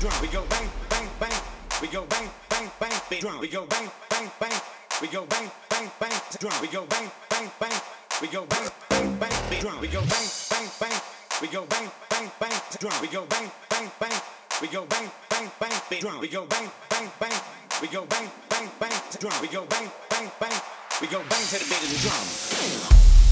drum. We go bang, bang, bang. We go bang, bang, bang. Beat drum. We go bang, bang, bang. We go bang, bang, bang. Drum. We go bang, bang, bang. We go bang, bang, bang. Beat drum. We go bang, bang, bang. We go bang, bang, bang. Drum. We go bang, bang, bang. We go bang, bang, bang. Beat drum. We go bang, bang, bang. We go bang, bang, bang. Drum. We go bang, bang, bang. We go bang to the beat of the drum.